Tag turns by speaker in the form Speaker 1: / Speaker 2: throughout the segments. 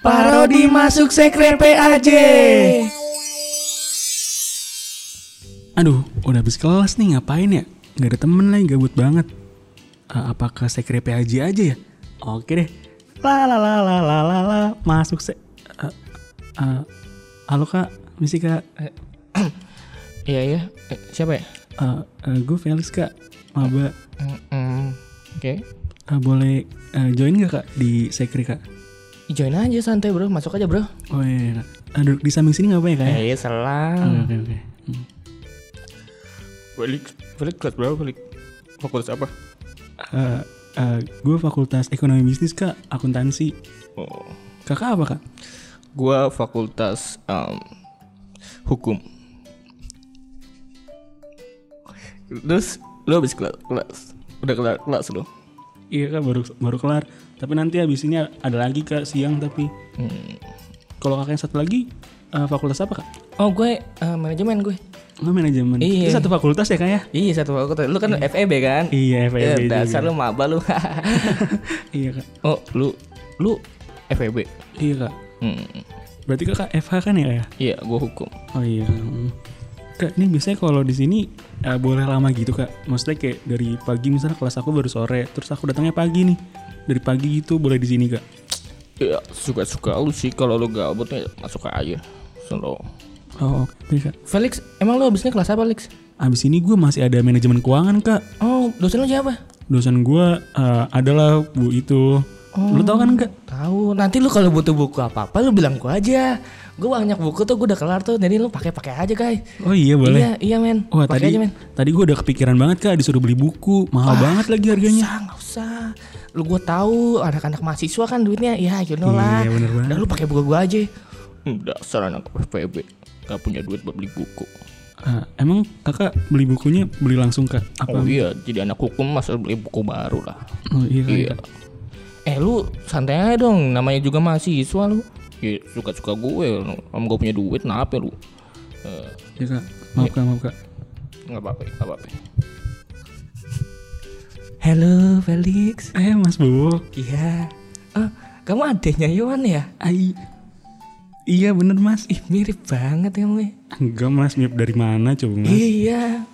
Speaker 1: Parodi masuk sekre PAJ.
Speaker 2: Aduh, udah habis kelas nih ngapain ya? Gak ada temen lagi, gabut banget. Eh, apa ke sekre PAJ aja ya? Oke deh. La la la la la la la masuk se. eh, eh, halo kak, misi kak.
Speaker 1: Iya iya. Eh, siapa ya?
Speaker 2: Eh, eh, gue Felix kak. Maba,
Speaker 1: Mm, mm, Oke.
Speaker 2: Eh, boleh eh, join gak kak di sekre kak?
Speaker 1: Join aja santai bro, masuk aja bro.
Speaker 2: Oh iya, kak. Eh, duduk di samping sini gak apa ya kak? ya?
Speaker 1: Eh iya
Speaker 2: Oke
Speaker 1: selang.
Speaker 2: oke oke. Hmm.
Speaker 1: Felix, Felix kelas berapa Felix? Fakultas apa?
Speaker 2: Eh, eh, gue fakultas ekonomi bisnis kak, akuntansi.
Speaker 1: Oh.
Speaker 2: Kakak apa kak?
Speaker 1: Gua fakultas um, hukum. Terus lu habis kelas, kelas. Udah kelar kelas lu.
Speaker 2: Iya kak baru baru kelar. Tapi nanti habis ini ada lagi kak siang tapi
Speaker 1: Hmm.
Speaker 2: kalau kakak yang satu lagi eh, fakultas apa kak?
Speaker 1: Oh gue eh, manajemen gue.
Speaker 2: Nggak manajemen.
Speaker 1: Iya.
Speaker 2: Itu satu fakultas ya kak ya?
Speaker 1: Iya satu fakultas. Lu kan FEB kan?
Speaker 2: Iya FEB
Speaker 1: Ya, dasar lu maba lu.
Speaker 2: Iya kak.
Speaker 1: oh, lu lu FEB.
Speaker 2: Iya kak.
Speaker 1: Hmm.
Speaker 2: Berarti kakak FH kan ya kak ya?
Speaker 1: Iya, gua hukum.
Speaker 2: Oh iya. Hmm. Kak ini biasanya kalau di sini eh, boleh lama gitu kak? Maksudnya kayak dari pagi misalnya kelas aku baru sore, terus aku datangnya pagi nih. Dari pagi gitu boleh di sini kak?
Speaker 1: Ya, suka-suka lu sih kalau lu gabutnya masuk aja. Solo.
Speaker 2: Oh oke kak.
Speaker 1: Felix, emang lu habisnya kelas apa, Felix?
Speaker 2: Abis ini gue masih ada manajemen keuangan kak.
Speaker 1: Oh, dosen lu siapa?
Speaker 2: Dosen gue eh, adalah bu itu. Lu tau kan kak?
Speaker 1: Tahu. Nanti lu kalau butuh buku apa-apa lu bilang gua aja. Gua banyak buku tuh gua udah kelar tuh. Jadi lu pakai-pakai aja, guys.
Speaker 2: Oh iya boleh.
Speaker 1: Iya, iya, men.
Speaker 2: Wah
Speaker 1: Pakai
Speaker 2: tadi
Speaker 1: aja, men.
Speaker 2: tadi gue udah kepikiran banget kak disuruh beli buku mahal banget lagi harganya.
Speaker 1: Usah, nggak usah. Lu gua tahu anak-anak mahasiswa kan duitnya. Ya, you know lah.
Speaker 2: Iya, bener banget.
Speaker 1: Udah lu pakai buku gua aja. Dasar anak FPB. Gak punya duit buat beli buku.
Speaker 2: Ah, emang kakak beli bukunya beli langsung kak? Apa?
Speaker 1: Oh iya, jadi anak hukum masa beli buku baru lah.
Speaker 2: Oh, iya, kak.
Speaker 1: Iya. Eh lu santai aja dong, namanya juga mahasiswa lu. Ya suka-suka gue, om gue punya duit, kenapa lu? Eh,
Speaker 2: Iya kak. Maaf kak, maaf kak.
Speaker 1: nggak apa-apa, nggak apa-apa. Halo Felix.
Speaker 2: Eh mas Bowo.
Speaker 1: Iya. Ah, kamu adanya Yohan ya?
Speaker 2: Ai. Iya bener mas.
Speaker 1: Ih mirip banget ya gue.
Speaker 2: Enggak mas, mirip dari mana coba mas?
Speaker 1: Iya.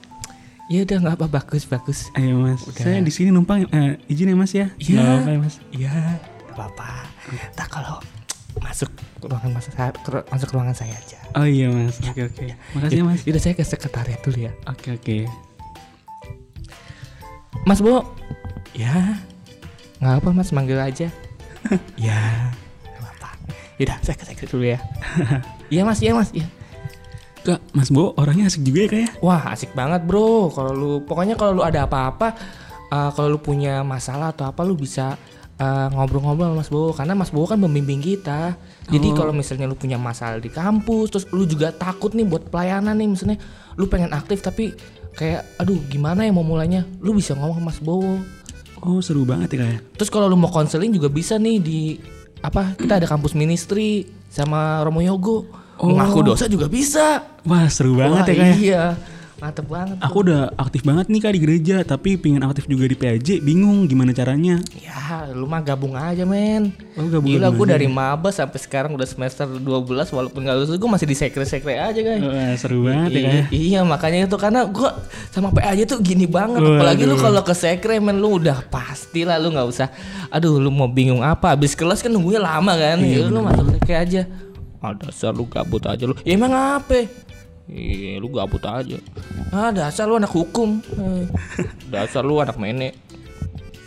Speaker 1: Ya udah nggak apa bagus bagus.
Speaker 2: Ayo mas, saya di sini numpang. Eh, izin ya mas ya?
Speaker 1: Iya.
Speaker 2: Nggak apa-apa ya mas.
Speaker 1: Iya. Apa-apa. Tak kalau masuk ruangan masuk ke- masuk ruangan saya aja.
Speaker 2: Oh iya mas. Oke oke. Makasih ya mas.
Speaker 1: Yaudah saya ke sekretariat dulu ya.
Speaker 2: Oke oke.
Speaker 1: Mas Bo. Ya. Nggak apa Mas manggil aja. ya. Nggak apa. Yaudah saya ke sekretariat dulu ya. Iya Mas, iya Mas, iya.
Speaker 2: Kak, Mas Bowo orangnya asik juga ya kak ya?
Speaker 1: Wah asik banget bro. Kalau lu pokoknya kalau lu ada apa-apa, eh, kalau lu punya masalah atau apa lu bisa eh, ngobrol-ngobrol sama Mas Bowo karena Mas Bowo kan pembimbing kita. Jadi kalau misalnya lu punya masalah di kampus, terus lu juga takut nih buat pelayanan nih, misalnya lu pengen aktif tapi kayak aduh gimana ya mau mulainya, lu bisa ngomong sama Mas Bowo.
Speaker 2: Oh seru banget ya kak ya?
Speaker 1: Terus kalau lu mau konseling juga bisa nih di apa kita ada kampus ministry sama Romo Yogo.
Speaker 2: Oh.
Speaker 1: Mengaku dosa juga bisa.
Speaker 2: Wah seru banget
Speaker 1: Wah,
Speaker 2: ya kak ya?
Speaker 1: Iya. Mantep banget.
Speaker 2: Aku udah aktif banget nih kak di gereja, tapi pingin aktif juga di PAJ, bingung gimana caranya.
Speaker 1: Ya, lu mah gabung aja, men.
Speaker 2: Oh gabung
Speaker 1: Gila, gue dari maba sampai sekarang udah semester 12 walaupun gak lulus gue masih di sekre-sekre aja, guys.
Speaker 2: Wah, seru banget ya kak ya?
Speaker 1: I- iya, makanya itu karena gue sama PA aja tuh gini banget.
Speaker 2: Waduh.
Speaker 1: Apalagi lu kalau ke sekre, men lu udah pasti lah lu nggak usah. Aduh, lu mau bingung apa? Abis kelas kan nunggunya lama kan.
Speaker 2: Iya,
Speaker 1: ya lu masuk sekre aja. Ah, dasar lu gabut aja lu. Ya emang apa? Iya, lu gabut aja. Ah, dasar lu anak hukum. Eh, dasar lu anak menek.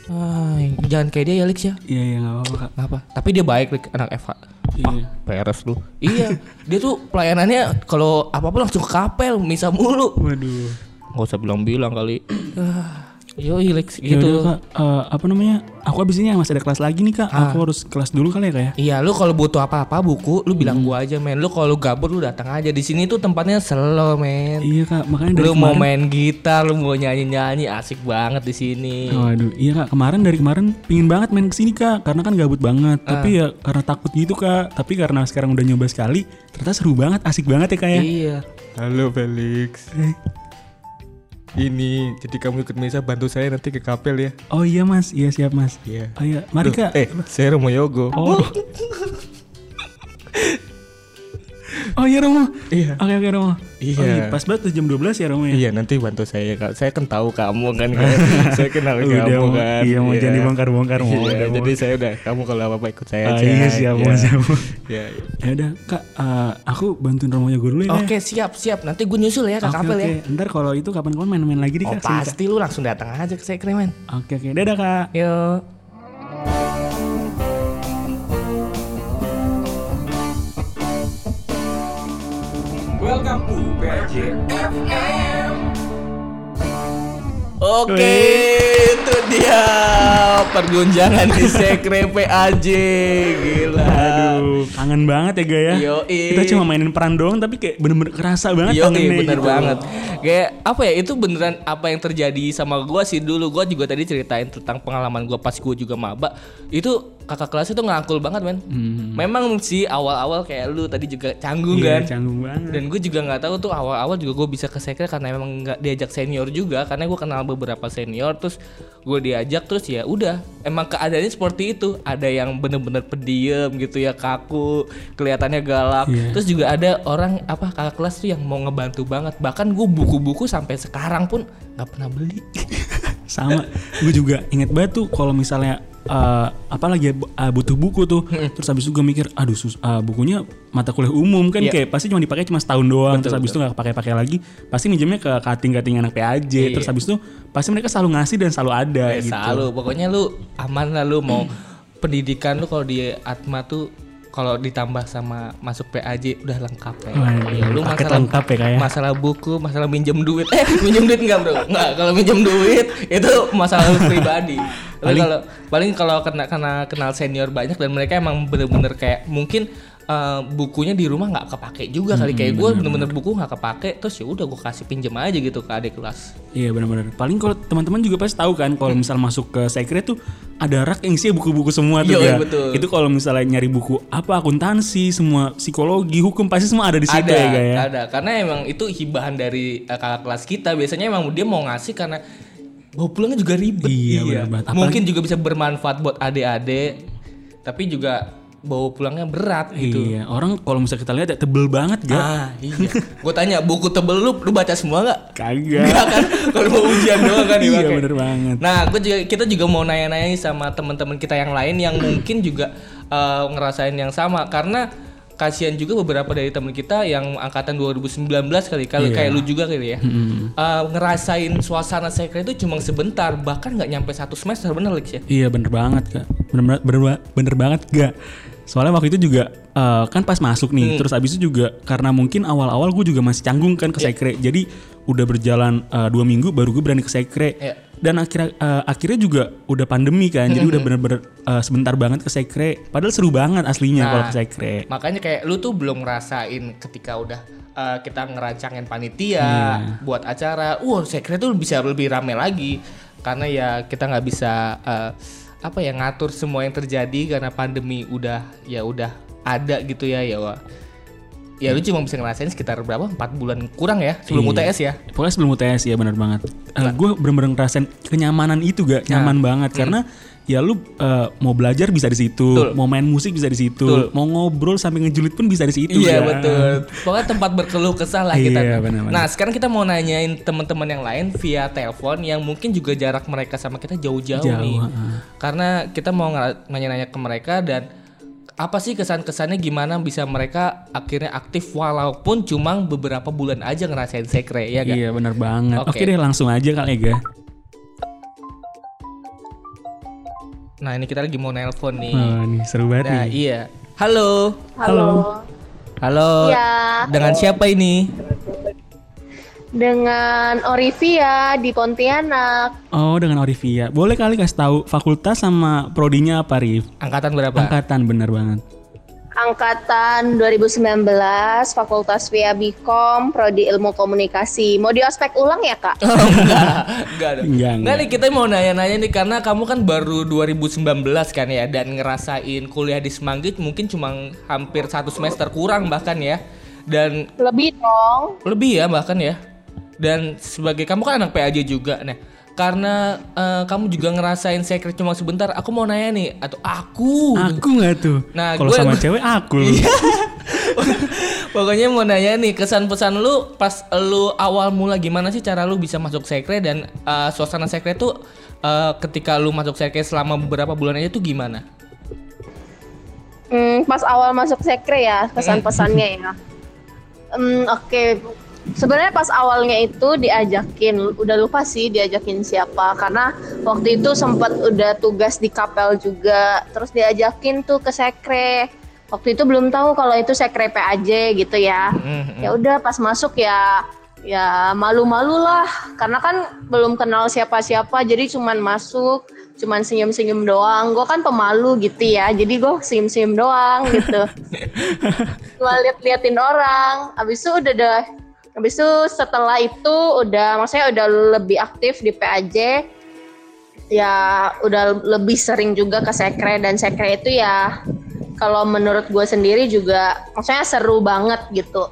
Speaker 1: Ah, jangan kayak dia ya, Lex ya.
Speaker 2: Iya iya nggak apa-apa kak.
Speaker 1: Kenapa? Tapi dia baik, Lex, anak Eva.
Speaker 2: Iya.
Speaker 1: Peres lu. iya, dia tuh pelayanannya kalau apa-apa langsung ke kapel, misa mulu.
Speaker 2: Waduh.
Speaker 1: Gak usah bilang-bilang kali. Ah, Yo, Lex gitu.
Speaker 2: udah kak, Eh, apa namanya? Aku abis ini masih ada kelas lagi nih kak. Aku harus kelas dulu kali ya kak ya?
Speaker 1: Iya, lu kalau butuh apa-apa buku, lu bilang gua aja, men. Lu kalau gabut lu datang aja. Di sini tuh tempatnya slow, men.
Speaker 2: Iya kak, makanya dari
Speaker 1: Lu mau
Speaker 2: kemarin.
Speaker 1: main gitar, lu mau nyanyi-nyanyi, asik banget di sini.
Speaker 2: Waduh, iya kak. Kemarin dari kemarin pingin banget main ke sini kak, karena kan gabut banget. Tapi ya karena takut gitu kak. Tapi karena sekarang udah nyoba sekali, ternyata seru banget, asik banget ya kak ya.
Speaker 1: Iya.
Speaker 3: Halo Felix ini jadi kamu ikut Mesa bantu saya nanti ke kapel ya.
Speaker 2: Oh iya mas. Iya siap mas.
Speaker 3: Iya. Yeah.
Speaker 2: oh, iya mari kak.
Speaker 3: eh saya Romo Yogo.
Speaker 2: Oh. Oh. oh iya Romo.
Speaker 3: Iya.
Speaker 2: Oke okay, oke okay, Romo.
Speaker 3: Iya.
Speaker 2: Oh, iya. Pas banget tuh jam 12 ya Romo ya.
Speaker 3: Iya nanti bantu saya kak. Saya kan tahu kamu kan. Kak. saya kenal
Speaker 2: Udah,
Speaker 3: kamu
Speaker 2: mau-
Speaker 3: kan.
Speaker 2: iya, mau jangan dibongkar-bongkar, mau.
Speaker 3: Iya,
Speaker 2: Udah, mau.
Speaker 3: jadi saya udah kamu kalau apa apa ikut saya
Speaker 2: Ah,
Speaker 3: aja.
Speaker 2: iya siap
Speaker 3: Iya.
Speaker 2: siap.
Speaker 3: Iya.
Speaker 2: Ya udah Kak, eh, aku bantuin Romo gue dulu ya. Kak.
Speaker 1: Oke siap siap. Nanti gue nyusul ya ke
Speaker 2: Oke,
Speaker 1: kapel ya.
Speaker 2: oke. Ntar kalau itu kapan-kapan main-main lagi di
Speaker 1: Oh
Speaker 2: Kak. sini, Kak.
Speaker 1: pasti lu langsung datang aja ke sekre men.
Speaker 2: Oke oke. Dadah Kak.
Speaker 1: Yuk. Oke, itu dia pergunjangan di sekre PAJ. Gila.
Speaker 2: Aduh, kangen banget ya Ga ya.
Speaker 1: Yoi.
Speaker 2: Kita cuma mainin peran doang tapi kayak bener-bener kerasa banget
Speaker 1: Iya
Speaker 2: kangennya
Speaker 1: bener
Speaker 2: gitu.
Speaker 1: banget Kayak apa ya itu beneran apa yang terjadi sama gua sih dulu Gua juga tadi ceritain tentang pengalaman gua pas gua juga maba Itu kakak kelas itu ngerangkul banget men. Memang sih awal-awal kayak lu tadi juga canggung
Speaker 2: Hmm. Iya,
Speaker 1: kan.
Speaker 2: canggung banget.
Speaker 1: Dan gue juga nggak tahu tuh awal-awal juga gue bisa ke sekre karena memang nggak diajak senior juga karena gue kenal beberapa senior terus gue diajak terus ya udah. Emang keadaannya seperti itu. Ada yang bener-bener pendiam gitu ya kaku kelihatannya galak.
Speaker 2: Iya.
Speaker 1: terus juga ada orang apa kakak kelas tuh yang mau ngebantu banget. Bahkan gue buku-buku sampai sekarang pun nggak pernah beli.
Speaker 2: Sama. Gue juga inget banget tuh kalau misalnya eh, apa lagi ya, bu- ah, butuh buku tuh. Terus habis itu gue mikir aduh sus, ah, bukunya mata kuliah umum. Kan
Speaker 1: Iya.
Speaker 2: kayak pasti cuma dipakai cuma setahun doang. Terus habis itu nggak pakai-pakai lagi. Pasti minjemnya ke kating-kating anak PAJ terus habis itu pasti mereka selalu ngasih dan selalu ada
Speaker 1: Eh,
Speaker 2: gitu.
Speaker 1: selalu. Pokoknya lu aman lah lu mau pendidikan lu kalau di Atma tuh kalau ditambah sama masuk PAJ udah lengkap ya. Iya, lu
Speaker 2: paket
Speaker 1: masalah
Speaker 2: lengkap ya, Kak, ya?
Speaker 1: Masalah buku, masalah minjem duit. Eh, minjem duit enggak, Bro? Enggak, kalau minjem duit itu masalah pribadi. Tapi
Speaker 2: Paling-
Speaker 1: kalau paling kalau kena kena kenal senior banyak dan mereka emang bener-bener kayak mungkin eh, bukunya di rumah nggak kepake juga kali kayak gue bener-bener buku nggak kepake terus ya udah gue kasih pinjem aja gitu ke adik kelas
Speaker 2: Iya benar-benar. Paling kalau teman-teman juga pasti tahu kan kalau misal masuk ke secret tuh ada rak yang isinya buku-buku semua tuh
Speaker 1: Iya,
Speaker 2: ya.
Speaker 1: betul.
Speaker 2: Itu kalau misalnya nyari buku apa akuntansi, semua psikologi, hukum pasti semua ada di situ
Speaker 1: ada,
Speaker 2: ya Ga, ya.
Speaker 1: ada. Karena emang itu hibahan dari eh, kakak kelas kita. Biasanya emang dia mau ngasih karena bawa pulangnya juga ribet.
Speaker 2: Iya, bener. Apalagi-
Speaker 1: Mungkin juga bisa bermanfaat buat adik-adik, tapi juga bawa pulangnya berat gitu.
Speaker 2: Iya, orang kalau misalnya kita lihat ya tebel banget gak?
Speaker 1: Ah, iya. Gue tanya buku tebel lu, lu baca semua nggak?
Speaker 2: Kagak.
Speaker 1: Enggak kan? Kalau mau ujian doang kan
Speaker 2: iya
Speaker 1: dipakai.
Speaker 2: bener banget.
Speaker 1: Nah, gue juga kita juga mau nanya-nanya nih sama teman-teman kita yang lain yang mungkin juga eh, ngerasain yang sama karena kasihan juga beberapa dari teman kita yang angkatan 2019 kali kalau kayak lu juga kali ya. Eh, ngerasain suasana secret itu cuma sebentar, bahkan nggak nyampe satu semester bener Lex ya.
Speaker 2: Iya bener banget kak, bener, bener, bener, bener banget gak? Soalnya waktu itu juga eh, kan pas masuk nih,
Speaker 1: Hmm.
Speaker 2: terus abis itu juga karena mungkin awal-awal gue juga masih canggung kan
Speaker 1: Iya.
Speaker 2: ke sekre, jadi udah berjalan eh, dua minggu baru gue berani ke sekre.
Speaker 1: Iya.
Speaker 2: Dan akhirnya eh, akhirnya juga udah pandemi kan, jadi
Speaker 1: Hmm.
Speaker 2: udah bener-bener eh, sebentar banget ke sekre. Padahal seru banget aslinya
Speaker 1: Nah.
Speaker 2: kalau ke sekre.
Speaker 1: Makanya kayak lu tuh belum ngerasain ketika udah uh, kita ngerancangin panitia
Speaker 2: Iya.
Speaker 1: buat acara, wah secret tuh bisa lebih rame lagi karena ya kita nggak bisa uh, apa ya ngatur semua yang terjadi karena pandemi udah ya udah ada gitu ya ya wah. Ya lu cuma bisa ngerasain sekitar berapa? 4 bulan kurang ya sebelum
Speaker 2: Iya.
Speaker 1: UTS ya.
Speaker 2: Pokoknya sebelum UTS ya benar banget. gue bener-bener ngerasain kenyamanan itu gak
Speaker 1: Nah.
Speaker 2: nyaman banget karena ya lu eh, mau belajar bisa di situ,
Speaker 1: Betul.
Speaker 2: mau main musik bisa di situ,
Speaker 1: Betul.
Speaker 2: mau ngobrol sampai ngejulit pun bisa di situ.
Speaker 1: Iya
Speaker 2: Ga.
Speaker 1: betul. Pokoknya tempat berkeluh kesah lah kita.
Speaker 2: Iya, benar-benar.
Speaker 1: Nah sekarang kita mau nanyain teman-teman yang lain via telepon yang mungkin juga jarak mereka sama kita jauh-jauh
Speaker 2: Jauh,
Speaker 1: nih.
Speaker 2: heeh.
Speaker 1: Karena kita mau nanya-nanya ke mereka dan apa sih kesan-kesannya gimana bisa mereka akhirnya aktif walaupun cuma beberapa bulan aja ngerasain sekre ya gak?
Speaker 2: Iya benar banget.
Speaker 1: Oke.
Speaker 2: Oke deh langsung aja kali ya.
Speaker 1: Nah ini kita lagi mau nelpon nih.
Speaker 2: Oh, nih seru banget
Speaker 1: Nah
Speaker 2: nih.
Speaker 1: iya. Halo.
Speaker 4: Halo.
Speaker 1: Halo.
Speaker 4: Iya.
Speaker 1: Dengan siapa ini?
Speaker 4: Dengan Orivia di Pontianak.
Speaker 2: Oh dengan Orivia. Boleh kali kasih tahu fakultas sama prodinya apa Rif?
Speaker 1: Angkatan berapa?
Speaker 2: Angkatan bener banget.
Speaker 4: Angkatan 2019, Fakultas Via Bikom, Prodi Ilmu Komunikasi. Mau di ospek ulang ya, Kak?
Speaker 1: Oh, enggak, enggak dong.
Speaker 2: Enggak,
Speaker 1: Enggak nih kita mau nanya-nanya nih karena kamu kan baru 2019 kan ya dan ngerasain kuliah di Semanggi mungkin cuma hampir satu semester kurang bahkan ya dan
Speaker 4: Lebih dong.
Speaker 1: lebih ya bahkan ya dan sebagai kamu kan anak PAJ juga nah karena eh, kamu juga ngerasain secret cuma sebentar aku mau nanya nih atau aku
Speaker 2: Aku nggak tuh.
Speaker 1: Nah,
Speaker 2: kalau sama
Speaker 1: gue-
Speaker 2: cewek aku.
Speaker 1: Iya. Pokoknya mau nanya nih kesan pesan lu pas lu awal mula gimana sih cara lu bisa masuk sekre dan uh, suasana sekre tuh uh, ketika lu masuk sekre selama beberapa bulan aja tuh gimana?
Speaker 4: Hmm, pas awal masuk sekre ya kesan pesannya ya. Hmm, Oke, sebenarnya pas awalnya itu diajakin, udah lupa sih diajakin siapa karena waktu itu sempat udah tugas di kapel juga, terus diajakin tuh ke sekre. Waktu itu belum tahu kalau itu sekre PAJ gitu ya.
Speaker 1: Mhm.
Speaker 4: Ya udah pas masuk ya ya malu-malu lah karena kan belum kenal siapa-siapa jadi cuman masuk cuman senyum-senyum doang gue kan pemalu gitu ya jadi gue senyum-senyum doang gitu cuma liat-liatin orang abis itu udah deh abis itu setelah itu udah maksudnya udah lebih aktif di PAJ ya udah lebih sering juga ke sekre. Dan sekre itu ya kalau menurut gue sendiri juga maksudnya seru banget gitu.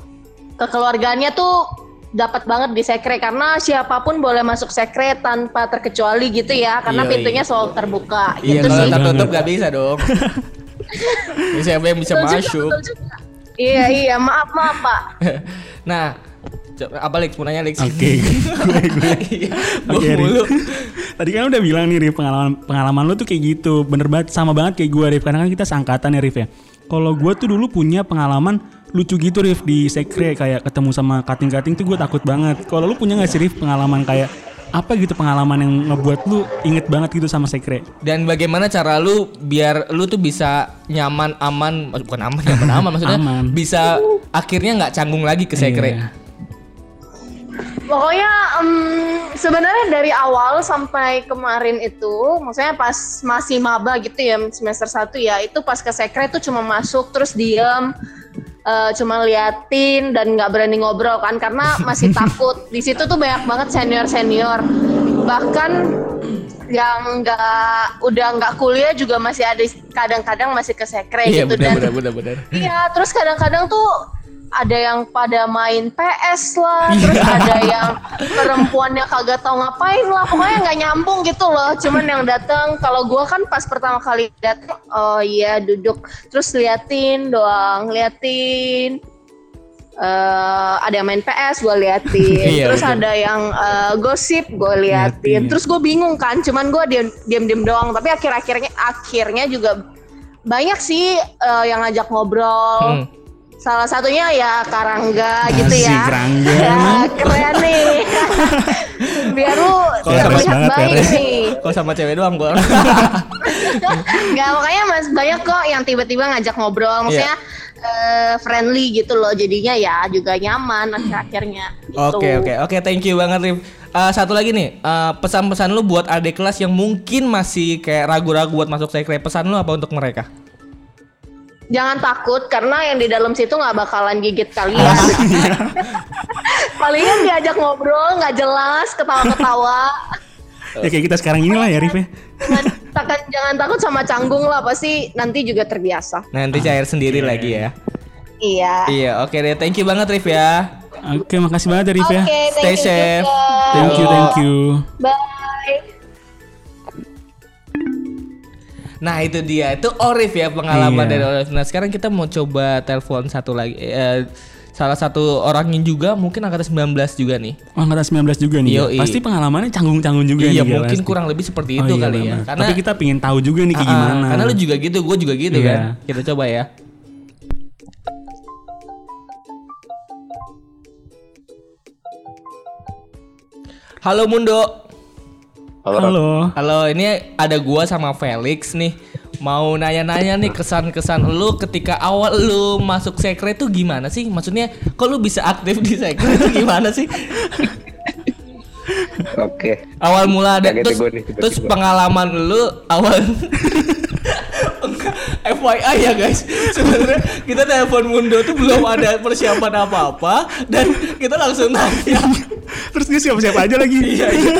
Speaker 4: Kekeluargaannya tuh dapat banget di sekre. Karena siapa pun boleh masuk sekre tanpa terkecuali gitu ya. Karena
Speaker 1: Iya,
Speaker 4: pintunya selalu terbuka
Speaker 1: Iya
Speaker 4: gitu sih.
Speaker 1: tertutup gak bisa dong. Siapa yang bisa
Speaker 4: Betul juga,
Speaker 1: masuk?
Speaker 4: betul juga. iya iya. Maaf maaf pak.
Speaker 1: Nah, apa Lex mau nanya Lex?
Speaker 2: Oke, gue gue.
Speaker 1: Iya,
Speaker 2: Oke,
Speaker 1: mulu.
Speaker 2: Tadi kan udah bilang nih Rif pengalaman pengalaman lu tuh kayak gitu. Bener banget sama banget kayak gue Rif karena kan kita seangkatan ya Rif ya. Kalau gue tuh dulu punya pengalaman lucu gitu Rif di sekre kayak ketemu sama kating-kating tuh gue takut banget. Kalau lu punya gak sih Rif pengalaman kayak apa gitu pengalaman yang ngebuat lu inget banget gitu sama sekre?
Speaker 1: Dan bagaimana cara lu biar lu tuh bisa nyaman aman bukan aman nyaman aman maksudnya
Speaker 2: Aman.
Speaker 1: bisa akhirnya nggak canggung lagi ke sekre.
Speaker 2: Iya.
Speaker 4: Pokoknya em, sebenarnya dari awal sampai kemarin itu, maksudnya pas masih maba gitu ya semester 1 ya, itu pas ke sekre itu cuma masuk terus diem, eh, cuma liatin dan nggak berani ngobrol kan karena masih takut. Di situ tuh banyak banget senior senior, bahkan yang nggak udah nggak kuliah juga masih ada kadang-kadang masih ke sekre
Speaker 1: Iya
Speaker 4: gitu
Speaker 1: benar
Speaker 4: dan. Iya, terus kadang-kadang tuh ada yang pada main PS lah, terus ada yang perempuannya kagak tahu ngapain lah, pokoknya nggak nyambung gitu loh. Cuman yang datang, kalau gua kan pas pertama kali datang, oh iya duduk, terus liatin doang, liatin. Eh, ada yang main PS, gue liatin.
Speaker 1: Iya,
Speaker 4: terus
Speaker 1: betul.
Speaker 4: ada yang eh, gosip, gue liatin.
Speaker 2: Liatin.
Speaker 4: Terus gue bingung kan, cuman gue diam diam doang. Tapi akhir-akhirnya akhirnya juga banyak sih eh, yang ngajak ngobrol.
Speaker 1: Hmm.
Speaker 4: Salah satunya ya Karangga gitu ya.
Speaker 2: Karangga,
Speaker 4: Ya, keren nih. Biar lu
Speaker 2: Iya,
Speaker 1: sama
Speaker 4: terlihat
Speaker 2: banget ya,
Speaker 4: baik nih.
Speaker 1: Kok sama cewek doang gua?
Speaker 4: Enggak, makanya mas banyak kok yang tiba-tiba ngajak ngobrol. Maksudnya eh, friendly gitu loh. Jadinya ya juga nyaman akhir-akhirnya. Gitu.
Speaker 1: Oke oke oke thank you banget Rif. Eh, satu lagi nih eh, pesan-pesan lu buat adik kelas yang mungkin masih kayak ragu-ragu buat masuk sekre pesan lu apa untuk mereka?
Speaker 4: Jangan takut karena yang di dalam situ nggak bakalan gigit kalian. Palingan diajak ngobrol nggak jelas, ketawa-ketawa.
Speaker 2: Ya kayak kita sekarang inilah ya Rif ya.
Speaker 4: jangan, jangan takut sama canggung lah, pasti nanti juga terbiasa.
Speaker 1: Nanti cair sendiri lagi ya.
Speaker 4: Iya.
Speaker 1: Iya oke deh thank you banget Rif ya.
Speaker 2: Oke, makasih banget ya Rif
Speaker 4: Oke,
Speaker 2: ya.
Speaker 4: thank
Speaker 1: Stay
Speaker 4: you
Speaker 1: safe.
Speaker 4: juga.
Speaker 2: Thank you, thank you.
Speaker 4: Bye.
Speaker 1: Nah itu dia itu Orif ya pengalaman
Speaker 2: Iya.
Speaker 1: dari Orif. Nah sekarang kita mau coba telepon satu lagi. Eh, salah satu orangnya juga mungkin angkatan 19 juga nih.
Speaker 2: Oh, angkatan 19 juga nih. ya?
Speaker 1: Yoi.
Speaker 2: Pasti pengalamannya canggung-canggung juga
Speaker 1: iya
Speaker 2: nih. ya,
Speaker 1: mungkin
Speaker 2: pasti.
Speaker 1: kurang lebih seperti
Speaker 2: Oh,
Speaker 1: itu
Speaker 2: iya,
Speaker 1: kali ya.
Speaker 2: benar.
Speaker 1: Karena
Speaker 2: Tapi kita pengen tahu juga nih kayak
Speaker 1: ah,
Speaker 2: gimana.
Speaker 1: Karena lu juga gitu, gue juga gitu
Speaker 2: Iya.
Speaker 1: kan. Kita coba ya. Halo Mundo.
Speaker 5: Halo.
Speaker 2: Halo.
Speaker 1: Halo, ini ada gua sama Felix nih. Mau nanya-nanya nih kesan-kesan lu ketika awal lu masuk sekre itu gimana sih? Maksudnya kok lu bisa aktif di sekre itu gimana sih?
Speaker 5: Oke.
Speaker 1: Awal mula ada
Speaker 5: Kaget
Speaker 1: terus,
Speaker 5: nih,
Speaker 1: terus pengalaman lu awal FYI ya guys sebenarnya kita telepon Mundo tuh belum ada persiapan apa-apa dan kita langsung nanya
Speaker 2: Terus dia siapa-siapa aja lagi.
Speaker 1: iya iya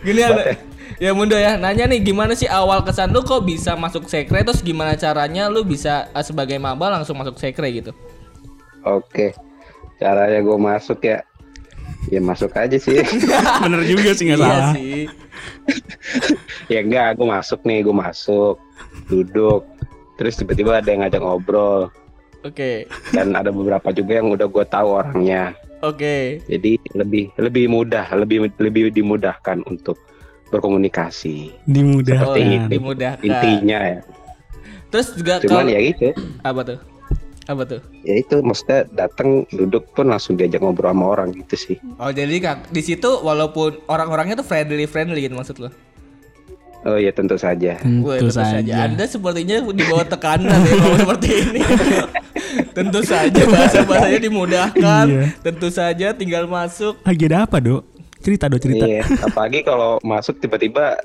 Speaker 1: gini ada ya Mundo ya nanya nih gimana sih awal kesan lu kok bisa masuk sekre terus gimana caranya lu bisa eh, sebagai maba langsung masuk sekre gitu
Speaker 5: Oke. Caranya gue masuk ya. Ya masuk aja sih.
Speaker 2: Bener juga sih nggak
Speaker 1: iya
Speaker 2: salah.
Speaker 1: sih
Speaker 5: ya enggak, gue masuk nih, gue masuk. Duduk. Terus tiba-tiba ada yang ngajak ngobrol.
Speaker 2: Oke.
Speaker 5: dan ada beberapa juga yang udah gue tahu orangnya.
Speaker 2: Oke.
Speaker 5: Jadi lebih lebih mudah, lebih lebih dimudahkan untuk berkomunikasi.
Speaker 2: Dimudahkan.
Speaker 5: Seperti itu.
Speaker 1: dimudahkan.
Speaker 5: Intinya ya.
Speaker 1: Terus juga
Speaker 5: Cuman
Speaker 1: kalau
Speaker 5: ya gitu.
Speaker 1: apa tuh? Apa tuh?
Speaker 5: Ya itu maksudnya datang duduk pun langsung diajak ngobrol sama orang gitu sih.
Speaker 1: Oh jadi kak di situ walaupun orang-orangnya tuh friendly friendly gitu maksud lo?
Speaker 5: Oh iya tentu saja.
Speaker 2: Tentu
Speaker 1: tentu saja.
Speaker 2: saja.
Speaker 1: Anda sepertinya di bawah tekanan ya kalau seperti ini. tentu saja bahasa bahasanya dimudahkan.
Speaker 2: Iya.
Speaker 1: Tentu saja tinggal masuk.
Speaker 2: Lagi ada apa, Dok? Cerita, Dok, cerita.
Speaker 5: Iya, apalagi kalau masuk tiba-tiba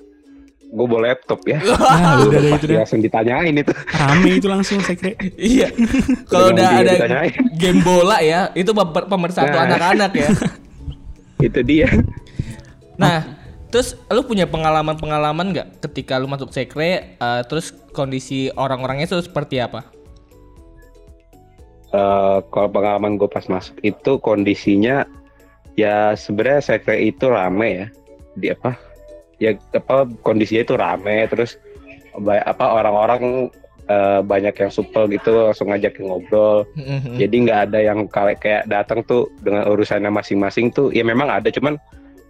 Speaker 5: gue bawa laptop ya.
Speaker 2: Ah, udah ada itu
Speaker 5: langsung ditanyain itu.
Speaker 2: Rame itu langsung sekre.
Speaker 1: iya. Kalau udah ada
Speaker 5: ditanyain.
Speaker 1: game bola ya, itu pemer- pemersatu
Speaker 5: Nah.
Speaker 1: anak-anak ya.
Speaker 5: itu dia.
Speaker 1: Nah, terus lu punya pengalaman-pengalaman nggak ketika lu masuk sekre, eh, terus kondisi orang-orangnya itu seperti apa?
Speaker 5: Eh, kalau pengalaman gue pas masuk itu kondisinya ya sebenarnya sekre itu rame ya. Di apa? Ya apa kondisinya itu rame terus apa orang-orang eh, banyak yang supel gitu langsung ngajak ngobrol.
Speaker 1: Mhm.
Speaker 5: jadi nggak ada yang kayak kayak datang tuh dengan urusannya masing-masing tuh ya memang ada cuman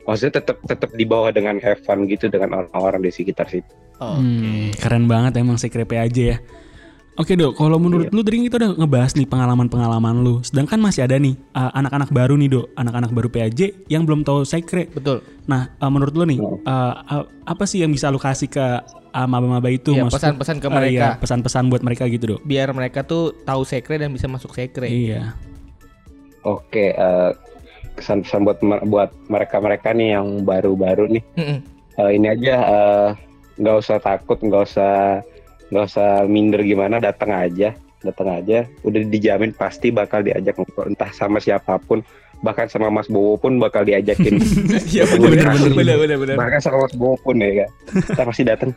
Speaker 5: maksudnya tetap tetap di bawah dengan have fun gitu dengan orang-orang di sekitar situ.
Speaker 2: Hmm, keren banget emang sekre aja ya. Oke dok, kalau menurut lu tadi kita udah ngebahas nih pengalaman-pengalaman lu. Sedangkan masih ada nih uh, anak-anak baru nih dok, anak-anak baru PAJ yang belum tahu sekre.
Speaker 1: Betul.
Speaker 2: Nah, uh, menurut lu nih, uh, uh, apa sih yang bisa lu kasih ke uh, maba-maba itu?
Speaker 1: Iya,
Speaker 2: Maksudnya,
Speaker 1: pesan-pesan ke
Speaker 2: uh,
Speaker 1: mereka.
Speaker 2: iya, pesan-pesan buat mereka gitu dok.
Speaker 1: Biar mereka tuh tahu sekre dan bisa masuk sekre.
Speaker 2: Iya.
Speaker 5: oke eh, kesan-pesan buat buat mereka-mereka nih yang baru-baru nih
Speaker 1: Mhm.
Speaker 5: Eh, ini aja eh, nggak usah takut nggak usah nggak usah minder gimana datang aja. Datang aja udah dijamin pasti bakal diajak ngobrol. Entah sama siapa pun bahkan sama Mas Bowo pun bakal diajakin.
Speaker 1: Iya benar benar benar benar benar.
Speaker 5: bahkan sama Mas Bowo pun ya kan kita pasti datang.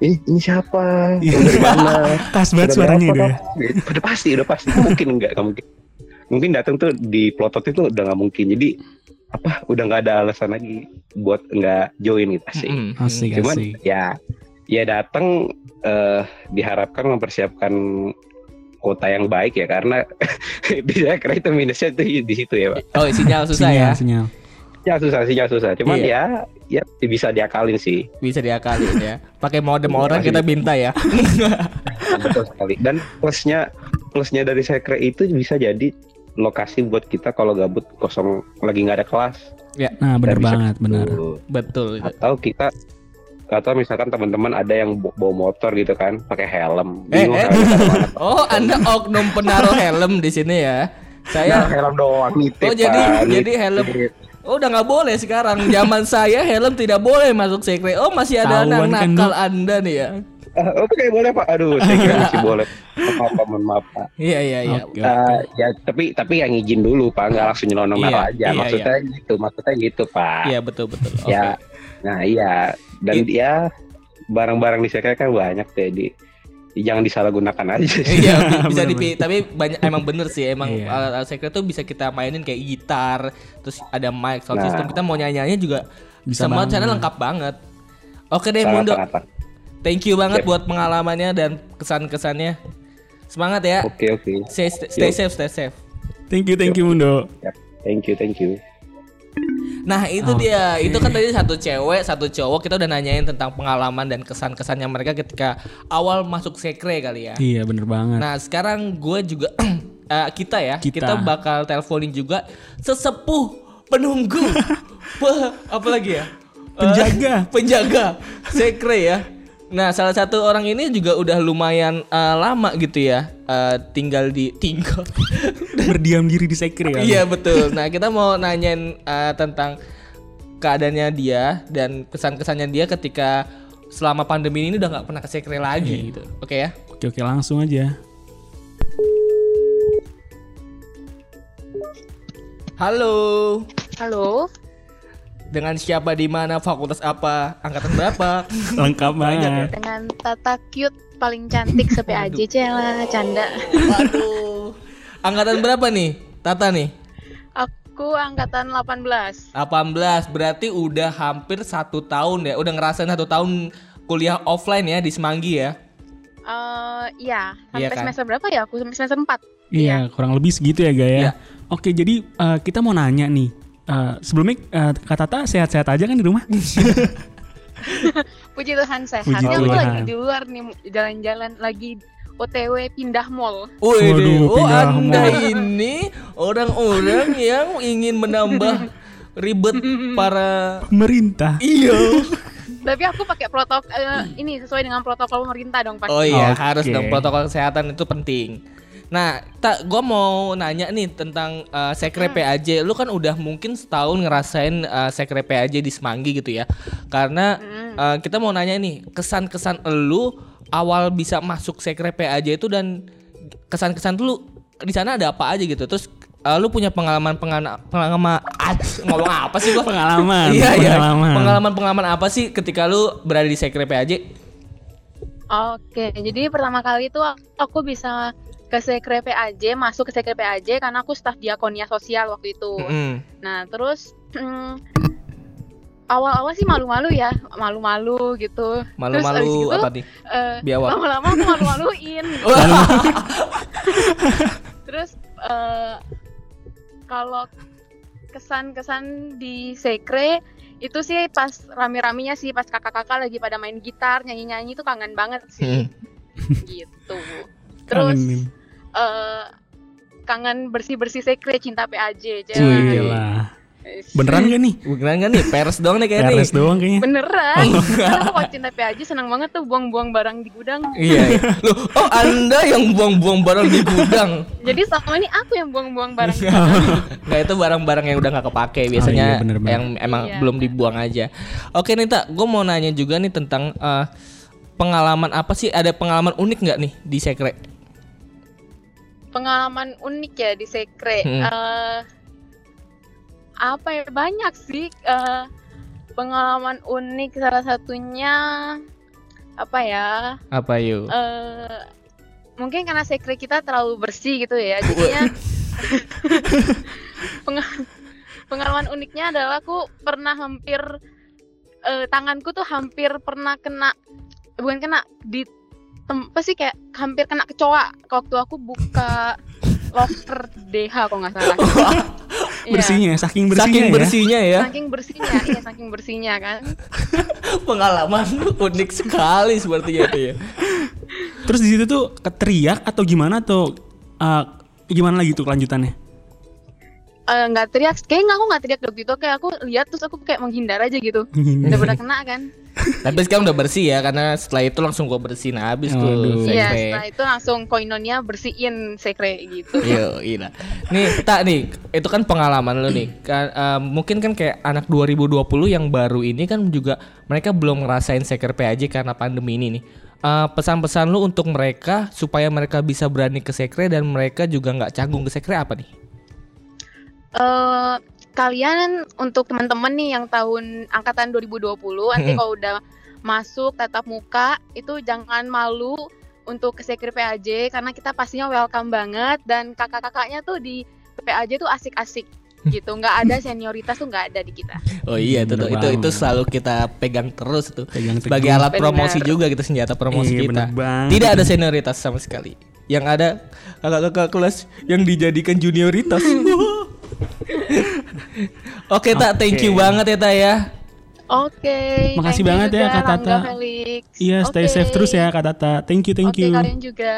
Speaker 5: Eh ini siapa?
Speaker 2: Iya.
Speaker 5: dari mana?
Speaker 2: Khas banget
Speaker 5: Udah
Speaker 2: suaranya
Speaker 5: berapa
Speaker 2: itu ya.
Speaker 5: kamu? udah pasti udah pasti. Mungkin enggak nggak mungkin. Mungkin datang tuh di plotot itu udah nggak mungkin. Jadi apa? Udah nggak ada alasan lagi buat nggak join gitu. Sih
Speaker 1: Mhm.
Speaker 2: Asik,
Speaker 5: cuman
Speaker 2: asik.
Speaker 5: ya ya datang eh, diharapkan mempersiapkan kota yang baik ya karena bisa kira itu minusnya itu di situ ya pak
Speaker 1: Oh sinyal susah
Speaker 2: sinyal,
Speaker 1: ya.
Speaker 2: sinyal.
Speaker 5: ya susah sih ya susah cuman
Speaker 1: Iya.
Speaker 5: ya ya bisa diakalin sih
Speaker 1: Bisa diakalin ya. Pakai modem orang kita minta ya.
Speaker 5: betul sekali dan plusnya plusnya dari sekre itu bisa jadi lokasi buat kita kalau gabut kosong lagi nggak ada kelas
Speaker 2: Nah, bener
Speaker 5: Kita bisa
Speaker 2: banget, bener.
Speaker 5: Tuh.
Speaker 1: Betul.
Speaker 5: atau kita atau misalkan teman-teman ada yang bawa motor gitu kan pakai helm
Speaker 1: Eh,
Speaker 5: bingung
Speaker 1: eh.
Speaker 5: mana.
Speaker 1: Oh, Anda oknum penaruh helm di sini ya.
Speaker 5: Nah,
Speaker 1: Saya
Speaker 5: helm doang nitip
Speaker 1: Oh, jadi-
Speaker 5: Pak.
Speaker 1: jadi helm. Oh, udah nggak boleh sekarang. Zaman saya helm tidak boleh masuk sekre. Oh, masih ada anak
Speaker 2: kan,
Speaker 1: nakal
Speaker 2: Dok.
Speaker 1: Anda nih ya.
Speaker 5: Ah, Oke boleh pak. Aduh, saya kira masih boleh. Maaf pak, mohon maaf pak.
Speaker 1: Iya, iya, iya.
Speaker 2: Oke.
Speaker 5: Eh, ya tapi tapi yang izin dulu pak, nggak langsung nyelonong naruh aja.
Speaker 1: iya,
Speaker 5: maksudnya gitu, maksudnya gitu pak.
Speaker 1: Iya, betul, betul. Oke.
Speaker 5: Ya, nah iya. Dan dia barang-barang di sekre kan banyak deh di jangan disalahgunakan aja sih.
Speaker 1: Iya bisa dipilih tapi banyak emang bener sih emang
Speaker 2: Iya.
Speaker 1: alat-alat secret tuh bisa kita mainin kayak gitar terus ada mic sound
Speaker 5: Nah.
Speaker 1: system kita mau nyanyi juga
Speaker 2: Bisa
Speaker 1: semua
Speaker 2: banget.
Speaker 1: channel lengkap banget oke deh Mundo thank you banget
Speaker 5: Yep.
Speaker 1: buat pengalamannya dan kesan-kesannya semangat ya
Speaker 5: Oke oke.
Speaker 1: stay, stay
Speaker 5: Yuk.
Speaker 1: safe stay safe
Speaker 2: Thank you, thank you, Mundo.
Speaker 5: Thank you thank you.
Speaker 1: Nah itu dia, itu kan tadi satu cewek, satu cowok kita udah nanyain tentang pengalaman dan kesan-kesannya mereka ketika awal masuk sekre kali ya.
Speaker 2: Iya, bener banget.
Speaker 1: Nah sekarang gue juga eh, kita ya
Speaker 2: Kita.
Speaker 1: kita. bakal teleponin juga sesepuh penunggu Pe- apa lagi ya
Speaker 2: Penjaga.
Speaker 1: penjaga sekre ya. Nah salah satu orang ini juga udah lumayan eh, lama gitu ya eh, tinggal di tinggal.
Speaker 2: Berdiam diri di sekre ya.
Speaker 1: Iya betul. Nah kita mau nanyain eh, tentang keadaannya dia dan kesan-kesannya dia ketika selama pandemi ini udah nggak pernah ke sekre lagi gitu. Oke ya.
Speaker 2: Oke, oke, langsung aja.
Speaker 1: Halo.
Speaker 4: Halo,
Speaker 1: Dengan siapa di mana fakultas apa angkatan berapa?
Speaker 2: Lengkap banget.
Speaker 4: dengan Tata cute paling cantik se-PAJ lah, canda.
Speaker 1: Waduh. Angkatan berapa nih? Tata nih.
Speaker 4: Aku angkatan 18.
Speaker 1: 18 berarti udah hampir satu tahun ya. Udah ngerasain satu tahun kuliah offline ya di Semanggi ya.
Speaker 4: Eh, iya, sampai
Speaker 1: Iya kan?
Speaker 4: semester berapa ya? Aku semester 4.
Speaker 2: Iya, kurang lebih segitu ya, Ga ya. Oke, jadi eh, kita mau nanya nih. Eh, sebelumnya eh, Kak Tata sehat-sehat aja kan di rumah?
Speaker 6: Puji Tuhan sehat.
Speaker 2: Puji
Speaker 6: Ini aku
Speaker 2: Tuhan.
Speaker 6: lagi di luar nih jalan-jalan lagi OTW pindah mall.
Speaker 1: Wih,
Speaker 2: Waduh,
Speaker 1: oh
Speaker 2: pindah
Speaker 1: anda
Speaker 2: mall.
Speaker 1: ini orang-orang yang ingin menambah ribet para
Speaker 2: Pemerintah.
Speaker 1: iya.
Speaker 6: Tapi aku pakai protokol eh, ini sesuai dengan protokol pemerintah dong pasti.
Speaker 1: Oh iya,
Speaker 2: Oke.
Speaker 1: harus dong protokol kesehatan itu penting. Nah, tak gua mau nanya nih tentang uh, sekre PAJ. Lu kan udah mungkin setahun ngerasain uh, sekre PAJ di Semanggi gitu ya. Karena uh, kita mau nanya nih, kesan-kesan lu awal bisa masuk sekre PAJ itu dan kesan-kesan lu di sana ada apa aja gitu. Terus uh, lu punya pengalaman pengalaman pengalaman ah, ngomong apa sih gua?
Speaker 2: Pengalaman,
Speaker 1: Iya, iya.
Speaker 2: pengalaman.
Speaker 1: Pengalaman-pengalaman apa sih ketika lu berada di sekre PAJ?
Speaker 6: Oke, jadi pertama kali itu aku bisa ke sekre PAJ, masuk ke sekre PAJ karena aku staf diakonia sosial waktu itu.
Speaker 1: Mm.
Speaker 6: Nah, terus mm, awal-awal sih malu-malu ya, malu-malu gitu.
Speaker 1: Malu-malu
Speaker 6: gitu,
Speaker 1: apa nih?
Speaker 6: eh,
Speaker 1: Biawak.
Speaker 6: lama-lama aku malu-maluin. gitu. Terus eh, kalau kesan-kesan di sekre itu sih pas rame-ramenya sih pas kakak-kakak lagi pada main gitar nyanyi-nyanyi itu kangen banget sih gitu. Terus Eh, kangen bersih-bersih sekre cinta PAJ.
Speaker 2: Wih, gila. Beneran gak nih?
Speaker 1: Beneran kan nih? Peres doang nih kayaknya
Speaker 2: Peres doang kayaknya.
Speaker 6: Beneran. Kan aku kalau cinta PAJ senang banget tuh buang-buang barang di gudang.
Speaker 1: Iya. iya. Loh, oh Anda yang buang-buang barang di gudang.
Speaker 6: Jadi selama ini aku yang buang-buang barang. di
Speaker 2: Iya.
Speaker 6: gudang.
Speaker 1: Nggak itu barang-barang yang udah nggak kepake biasanya
Speaker 2: iya, bener, bener.
Speaker 1: yang emang
Speaker 6: Iya.
Speaker 1: belum dibuang aja. Oke Nita, gue mau nanya juga nih tentang eh, pengalaman apa sih? Ada pengalaman unik nggak nih di sekre?
Speaker 6: Pengalaman unik ya di sekre.
Speaker 1: Hmm.
Speaker 6: Eh, apa ya banyak sih eh, pengalaman unik salah satunya apa ya?
Speaker 1: Apa yuk?
Speaker 6: eh mungkin karena sekre kita terlalu bersih gitu ya jadinya Penga- pengalaman uniknya adalah aku pernah hampir eh, tanganku tuh hampir pernah kena bukan kena di tem- apa sih kayak hampir kena kecoa waktu aku buka locker DH kalau nggak salah Iya.
Speaker 2: Bersihnya, saking bersihnya
Speaker 1: Saking
Speaker 2: ya.
Speaker 1: bersihnya ya,
Speaker 6: saking bersihnya iya saking bersihnya kan
Speaker 1: pengalaman unik sekali sepertinya itu ya.
Speaker 2: Terus di situ tuh keteriak atau gimana atau eh, gimana lagi tuh kelanjutannya?
Speaker 6: Eh, nggak teriak kayaknya aku nggak teriak waktu itu kayak aku lihat terus aku kayak menghindar aja gitu udah pernah kena kan
Speaker 1: Tapi sekarang udah bersih ya karena setelah itu langsung gua bersihin habis tuh
Speaker 2: Waduh.
Speaker 6: Iya,
Speaker 1: sekre.
Speaker 6: setelah itu langsung koinonnya bersihin sekre gitu.
Speaker 1: Yo, gila. Nih, tak nih, itu kan pengalaman lu nih. Kan, eh, mungkin kan kayak anak 2020 yang baru ini kan juga mereka belum ngerasain seker PAJ karena pandemi ini nih. Eh, pesan-pesan lu untuk mereka supaya mereka bisa berani ke sekre dan mereka juga nggak canggung ke sekre apa nih?
Speaker 6: Eh, kalian untuk teman-teman nih yang tahun angkatan 2020 nanti
Speaker 1: Mm-mm.
Speaker 6: kalau udah masuk tatap muka itu jangan malu untuk ke sekre PAJ karena kita pastinya welcome banget dan kakak-kakaknya tuh di PAJ tuh asik-asik gitu nggak ada senioritas tuh nggak ada di kita
Speaker 1: Oh iya, itu tuh, itu itu
Speaker 2: banget.
Speaker 1: selalu kita pegang terus tuh.
Speaker 2: Pegang teguh.
Speaker 1: Sebagai alat
Speaker 6: Bener.
Speaker 1: promosi juga gitu senjata promosi
Speaker 2: Iya,
Speaker 1: kita. Tidak ada senioritas sama sekali. Yang ada kakak-kakak kelas yang dijadikan junioritas. Oke, Tak, thank you
Speaker 2: Oke.
Speaker 1: banget ya, Tak ya.
Speaker 6: oke
Speaker 2: Makasih
Speaker 6: thank you
Speaker 2: banget ya, Kak Tata. Iya, stay
Speaker 6: Oke.
Speaker 2: safe terus ya Kak Tata. Thank you, thank
Speaker 6: oke
Speaker 2: you.
Speaker 6: kalian juga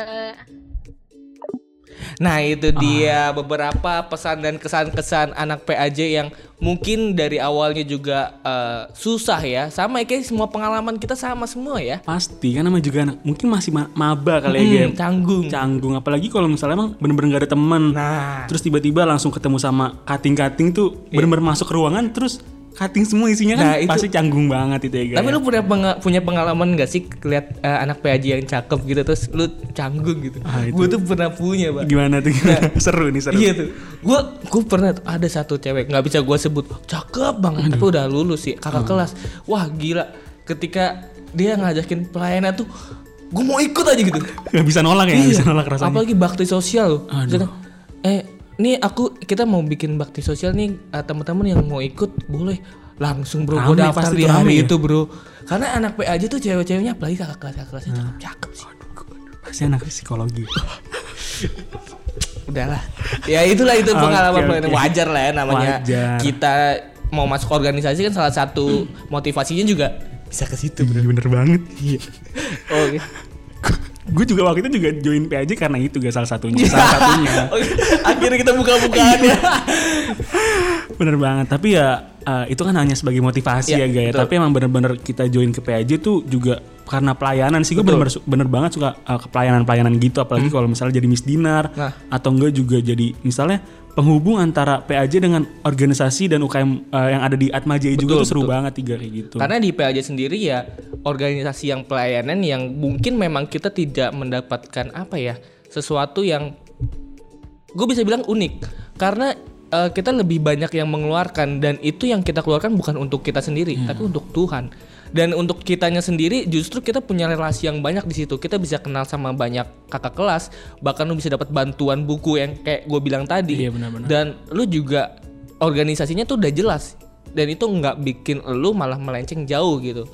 Speaker 1: Nah, itu
Speaker 2: Ah.
Speaker 1: dia beberapa pesan dan kesan-kesan anak PAJ yang mungkin dari awalnya juga eh, susah ya. Sama ya, kayak semua pengalaman kita sama semua ya.
Speaker 2: Pasti kan namanya juga anak mungkin masih ma- maba kali ya,
Speaker 1: Hmm,
Speaker 2: Gem.
Speaker 1: canggung.
Speaker 2: Canggung apalagi kalau misalnya emang bener-bener gak ada temen.
Speaker 1: Nah,
Speaker 2: Terus tiba-tiba langsung ketemu sama kating-kating tuh bener-bener masuk ke ruangan terus kating semua isinya kan
Speaker 1: Iya. Nah, itu-
Speaker 2: pasti canggung banget itu ya guys.
Speaker 1: Tapi lu punya penga- punya pengalaman gak sih lihat eh, anak PAJ yang cakep gitu terus lu canggung gitu?
Speaker 2: Ah.
Speaker 1: Gue tuh pernah punya, Pak.
Speaker 2: gimana tuh? seru nih seru.
Speaker 1: Iya tuh. Gua gua pernah tuh ada satu cewek nggak bisa gua sebut cakep banget tapi udah lulus sih kakak
Speaker 2: Hmm.
Speaker 1: kelas. Wah, gila. Ketika dia ngajakin pelayanan tuh gua mau ikut aja gitu.
Speaker 2: Gak bisa nolak ya, gak bisa nolak rasanya.
Speaker 1: Apalagi bakti sosial loh.
Speaker 2: Aduh.
Speaker 1: Misalnya, eh, nih aku kita mau bikin bakti sosial nih eh, teman-teman yang mau ikut boleh langsung bro gue daftar
Speaker 2: pasti
Speaker 1: di hari
Speaker 2: ya?
Speaker 1: itu bro karena anak PA aja tuh cewek-ceweknya apalagi kakak kelas kakak kelasnya cakep, cakep sih
Speaker 2: Pasti anak psikologi.
Speaker 1: udahlah. Ya itulah itu pengalaman
Speaker 2: oke.
Speaker 1: pelayanan wajar lah ya namanya.
Speaker 2: Wajar.
Speaker 1: Kita mau masuk organisasi kan salah satu motivasinya juga bisa ke situ.
Speaker 2: Iya bener banget. Iya.
Speaker 1: Oke.
Speaker 2: Gue juga waktu itu juga join PAJ karena itu gak salah satunya. salah satunya.
Speaker 1: Oke, Akhirnya kita buka-bukaan ya.
Speaker 2: Bener banget. Tapi ya eh, itu kan hanya sebagai motivasi
Speaker 1: Iya,
Speaker 2: ya guys.
Speaker 1: betul.
Speaker 2: Tapi emang bener-bener kita join ke PAJ tuh juga karena pelayanan sih gue bener, bener banget suka eh, ke pelayanan-pelayanan gitu apalagi kalau misalnya jadi misdinar
Speaker 1: Nah.
Speaker 2: atau enggak juga jadi misalnya penghubung antara PAJ dengan organisasi dan UKM eh, yang ada di Atmajai juga
Speaker 1: Betul,
Speaker 2: tuh seru
Speaker 1: betul.
Speaker 2: banget tiga kayak gitu.
Speaker 1: Karena di PAJ sendiri ya organisasi yang pelayanan yang mungkin memang kita tidak mendapatkan apa ya sesuatu yang gue bisa bilang unik. Karena eh, kita lebih banyak yang mengeluarkan dan itu yang kita keluarkan bukan untuk kita sendiri tapi untuk Tuhan. Dan untuk kitanya sendiri justru kita punya relasi yang banyak di situ. Kita bisa kenal sama banyak kakak kelas bahkan lu bisa dapat bantuan buku yang kayak gue bilang tadi.
Speaker 2: Iya, benar-benar.
Speaker 1: dan lu juga organisasinya tuh udah jelas. Dan itu nggak bikin lu malah melenceng jauh gitu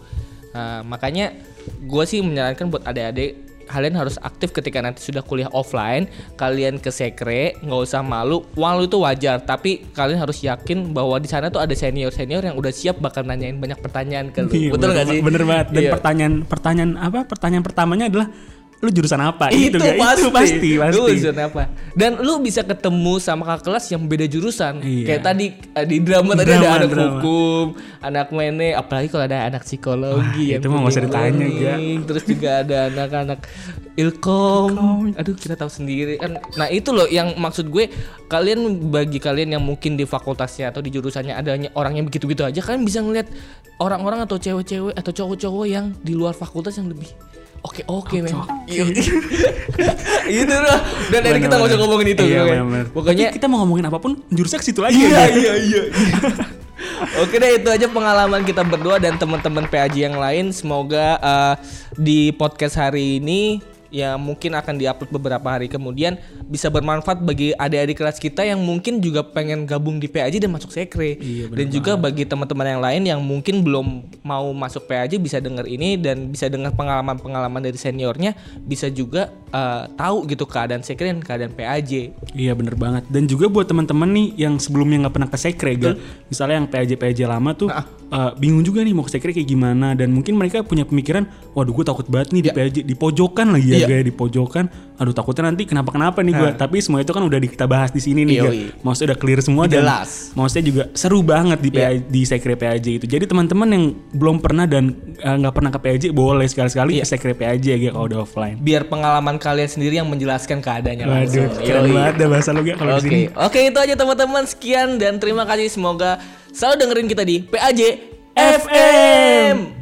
Speaker 1: Nah, makanya gue sih menyarankan buat adik-adik kalian harus aktif ketika nanti sudah kuliah offline kalian ke sekre nggak usah malu walau itu wajar tapi kalian harus yakin bahwa di sana tuh ada senior senior yang udah siap bakal nanyain banyak pertanyaan ke lu
Speaker 2: Iya,
Speaker 1: betul nggak
Speaker 2: ba-
Speaker 1: sih
Speaker 2: Bener banget. Dan
Speaker 1: Iya.
Speaker 2: pertanyaan pertanyaan apa? Pertanyaan pertamanya adalah lu jurusan apa?
Speaker 1: itu,
Speaker 2: Gitu,
Speaker 1: pasti,
Speaker 2: Itu pasti, pasti.
Speaker 1: Lu jurusan apa? Dan lu bisa ketemu sama kakak kelas yang beda jurusan.
Speaker 2: Iya.
Speaker 1: Kayak tadi eh, di drama tadi
Speaker 2: Drama,
Speaker 1: ada anak
Speaker 2: drama.
Speaker 1: hukum, anak mene, apalagi kalau ada anak psikologi
Speaker 2: Wah, itu mah usah ditanya,
Speaker 1: learning. Terus juga ada anak-anak ilkom. Aduh, kita tahu sendiri kan. Nah, itu loh yang maksud gue kalian bagi kalian yang mungkin di fakultasnya atau di jurusannya adanya orang yang begitu-begitu aja kalian bisa ngeliat orang-orang atau cewek-cewek atau cowok-cowok yang di luar fakultas yang lebih Oke oke men. Iya. Itu loh. Dan dari kita nggak usah ngomongin itu.
Speaker 2: Iya, bener-bener.
Speaker 1: Pokoknya
Speaker 2: kita mau ngomongin apa pun jurusnya ke situ lagi
Speaker 1: Iya
Speaker 2: ya.
Speaker 1: iya iya. Oke deh itu aja pengalaman kita berdua dan teman-teman PAJ yang lain. Semoga eh, di podcast hari ini ya mungkin akan diupload beberapa hari kemudian bisa bermanfaat bagi adik-adik kelas kita yang mungkin juga pengen gabung di PAJ dan masuk sekre.
Speaker 2: Iya,
Speaker 1: dan juga bagi teman-teman yang lain yang mungkin belum mau masuk PAJ bisa dengar ini dan bisa dengar pengalaman-pengalaman dari seniornya bisa juga eh, tahu gitu keadaan sekre dan keadaan PAJ.
Speaker 2: Iya bener banget. Dan juga buat teman-teman nih yang sebelumnya nggak pernah ke sekre, ga, misalnya yang PAJ PAJ lama tuh
Speaker 1: Ah.
Speaker 2: eh, bingung juga nih mau ke sekre kayak gimana. Dan mungkin mereka punya pemikiran, waduh gue takut banget nih di PAJ di pojokan lagi ya
Speaker 1: Iya.
Speaker 2: gaya di pojokan. Aduh takutnya nanti kenapa kenapa nih gue.
Speaker 1: Ah.
Speaker 2: Tapi semua itu kan udah di- kita bahas di sini nih.
Speaker 1: Yoi.
Speaker 2: Maksudnya udah clear semua dan
Speaker 1: Jelas.
Speaker 2: maksudnya juga seru banget di
Speaker 1: Iya.
Speaker 2: PAJ, di sekre PAJ itu. Jadi teman-teman yang belum pernah dan eh, nggak pernah ke PAJ boleh sekali-sekali
Speaker 1: Iya.
Speaker 2: ke sekre PAJ ya kalau udah offline.
Speaker 1: biar pengalaman kalian sendiri yang menjelaskan keadaannya langsung.
Speaker 2: Waduh, keren
Speaker 1: Yoi.
Speaker 2: banget dah bahasa lu Ga, kalau di
Speaker 1: Oke,
Speaker 2: sini.
Speaker 1: oke itu aja teman-teman sekian dan terima kasih semoga selalu dengerin kita di PAJ
Speaker 2: FM.